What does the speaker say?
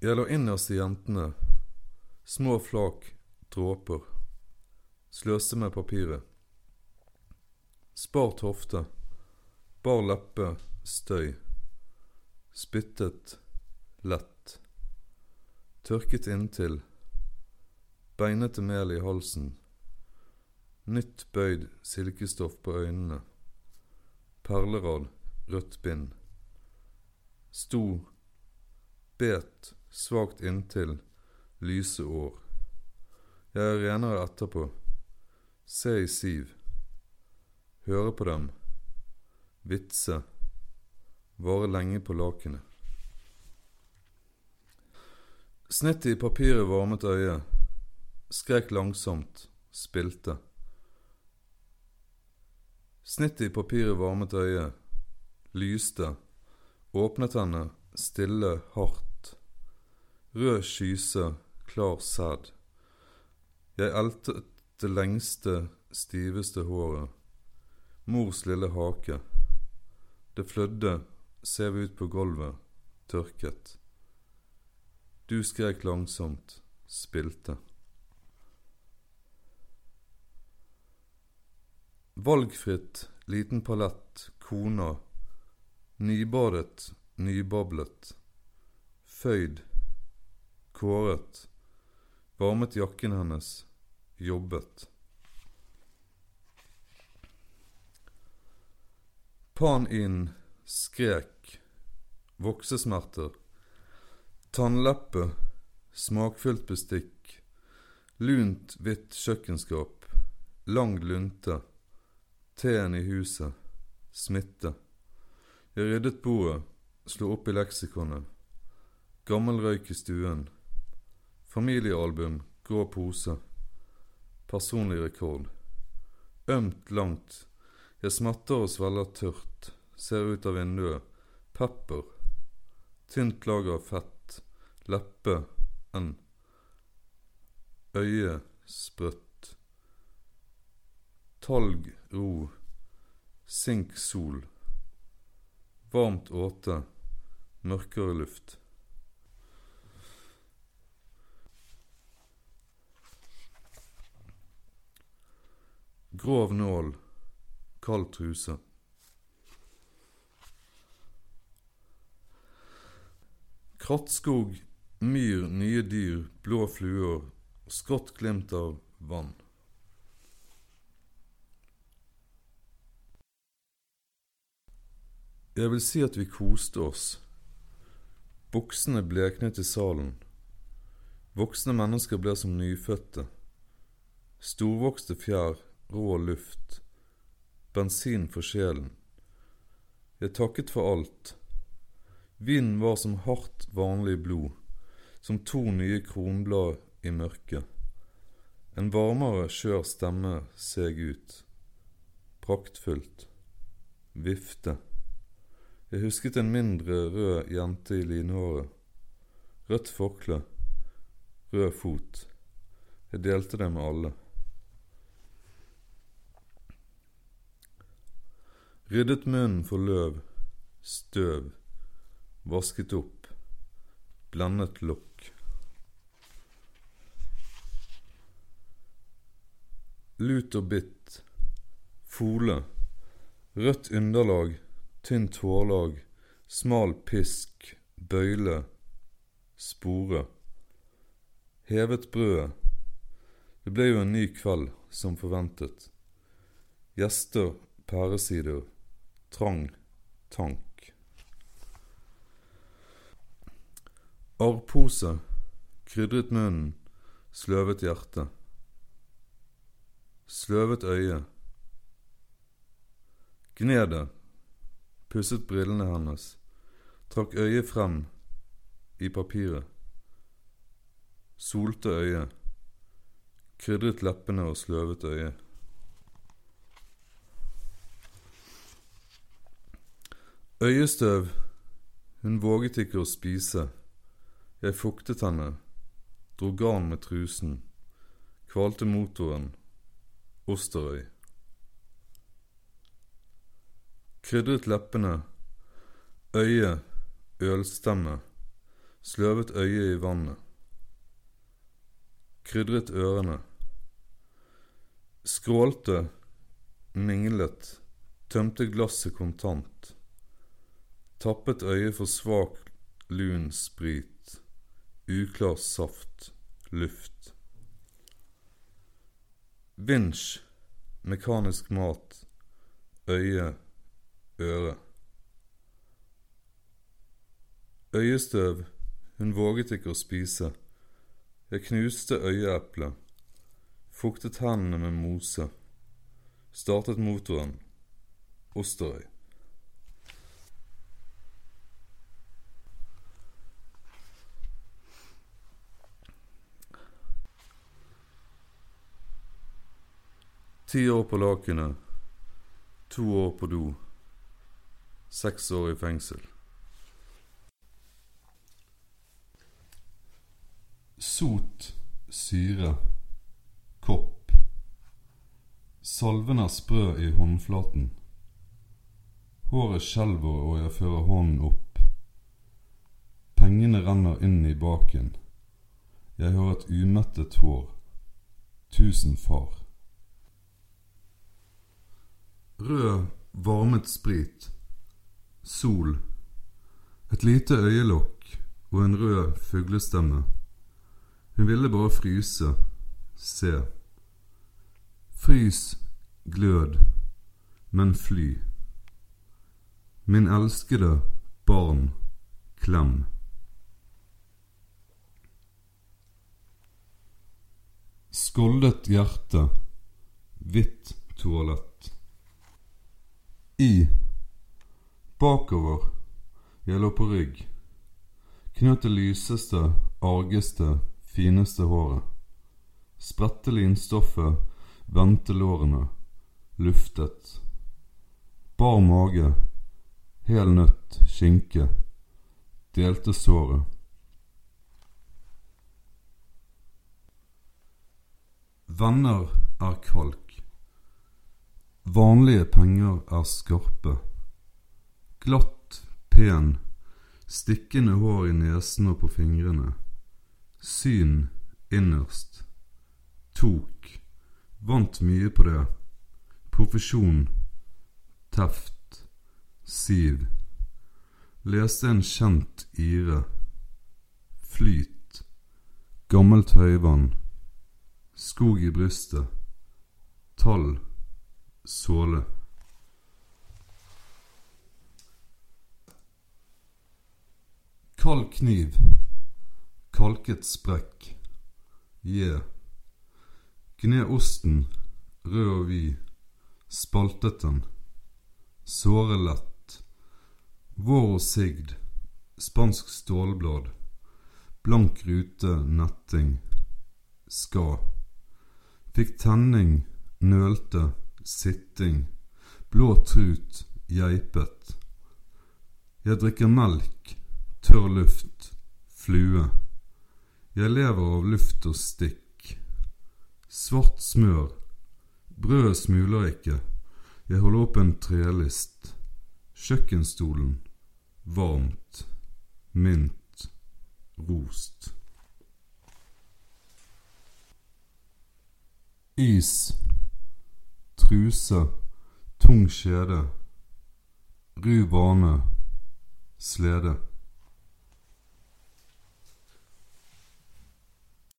Jeg lå innerst i jentene, små flak, dråper. Sløste med papiret. Spart hofte, bar leppe, støy. Spyttet, lett. Tørket inntil. Beinete mel i halsen. Nytt bøyd silkestoff på øynene. Perlerad, rødt bind. Sto, bet, svakt inntil, lyse år. Jeg er renere etterpå. Se i siv. Høre på dem. Vitse. Vare lenge på lakenet. Snittet i papiret varmet øyet. Skrek langsomt. Spilte. Snittet i papiret varmet øyet. Lyste. Åpnet henne, stille, hardt. Rød skyse, klar sæd. Jeg eltet det lengste, stiveste håret. Mors lille hake. Det flødde, ser vi ut på gulvet, tørket. Du skrek langsomt, spilte. Valgfritt, liten palett, kona. Nybadet, nybablet. Føyd. Kåret. Varmet jakken hennes. Jobbet. Pan inn, skrek. Voksesmerter. Tannleppe. Smakfullt bestikk. Lunt, hvitt kjøkkenskap. Lang lunte. Teen i huset. Smitte. Jeg ryddet bordet, slo opp i leksikonet. Gammel røyk i stuen. Familiealbum, grå pose. Personlig rekord. Ømt langt. Jeg smatter og svelger tørt. Ser ut av vinduet. Pepper. Tynt lager av fett. Leppe. N. Øye. Sprøtt. Talg, ro. Sink, sol. Varmt åte. Mørkere luft. Grov nål. Kald truse. Krattskog, myr, nye dyr, blå fluer, skrått glimt av vann. Jeg vil si at vi koste oss. Buksene bleknet i salen. Voksne mennesker ble som nyfødte. Storvokste fjær, rå luft. Bensin for sjelen. Jeg takket for alt. Vinden var som hardt, vanlig blod, som to nye kronblad i mørket. En varmere, skjør stemme seg ut. Praktfullt. Vifte. Jeg husket en mindre rød jente i linhåret. Rødt forkle. Rød fot. Jeg delte det med alle. Ryddet munnen for løv, støv, vasket opp, blendet lokk. Lut og bitt, fole, rødt underlag, tynt hårlag, smal pisk, bøyle, spore. Hevet brødet. Det ble jo en ny kveld, som forventet. Gjester, pæresider, trang, tank. Arrpose, krydret munnen, sløvet hjerte. Sløvet øye. Gnedet, pusset brillene hennes, trakk øyet frem i papiret. Solte øyet, krydret leppene og sløvet øyet. Øyestøv, hun våget ikke å spise. Jeg fuktet henne, dro garn med trusen, kvalte motoren, Osterøy. Krydret leppene, øye, ølstemme, sløvet øyet i vannet, krydret ørene, skrålte, minglet, tømte glasset kontant, tappet øyet for svak, lun sprit, uklar saft, luft. Vinsj, mekanisk mat, øye, øre. Øyestøv, hun våget ikke å spise. Jeg knuste øyeeplet, fuktet hendene med mose, startet motoren, Osterøy. Ti år på lakenet, to år på do, seks år i fengsel. Sot, syre, kopp. Salven er sprø i håndflaten. Håret skjelver og jeg fører hånden opp. Pengene renner inn i baken. Jeg har et umettet hår. Tusen far. Rød, varmet sprit. Sol. Et lite øyelokk og en rød fuglestemme. Hun ville bare fryse, se. Frys, glød, men fly. Min elskede barn, klem. Skoldet hjerte, hvitt toalett. I. Bakover. Jeg lå på rygg. Knøt det lyseste, argeste, fineste håret. Spredte linstoffet, vendte lårene, luftet. Bar mage, hel nøtt, skinke. Delte såret. Venner er kalk. Vanlige penger er skarpe. Glatt, pen, stikkende hår i nesen og på fingrene. Syn innerst. Tok. Vant mye på det. Profesjon. Teft. Siv. Leste en kjent ire. Flyt. Gammelt høyvann. Skog i brystet. Tall. Såle. Kald kniv. Kalket sprekk. Je. Gne osten, rød og vid. Spaltet den. Såre lett. Vår og sigd. Spansk stålblad. Blank rute, netting. Ska. Fikk tenning, nølte, sitting. Blå trut, geipet. Jeg drikker melk, tørr luft, flue. Jeg lever av luft og stikk. Svart smør. Brødet smuler ikke. Jeg holder opp en trelist. Kjøkkenstolen. Varmt. Mint. Rost. Is. Truse. Tung skjede. Ru bane, Slede.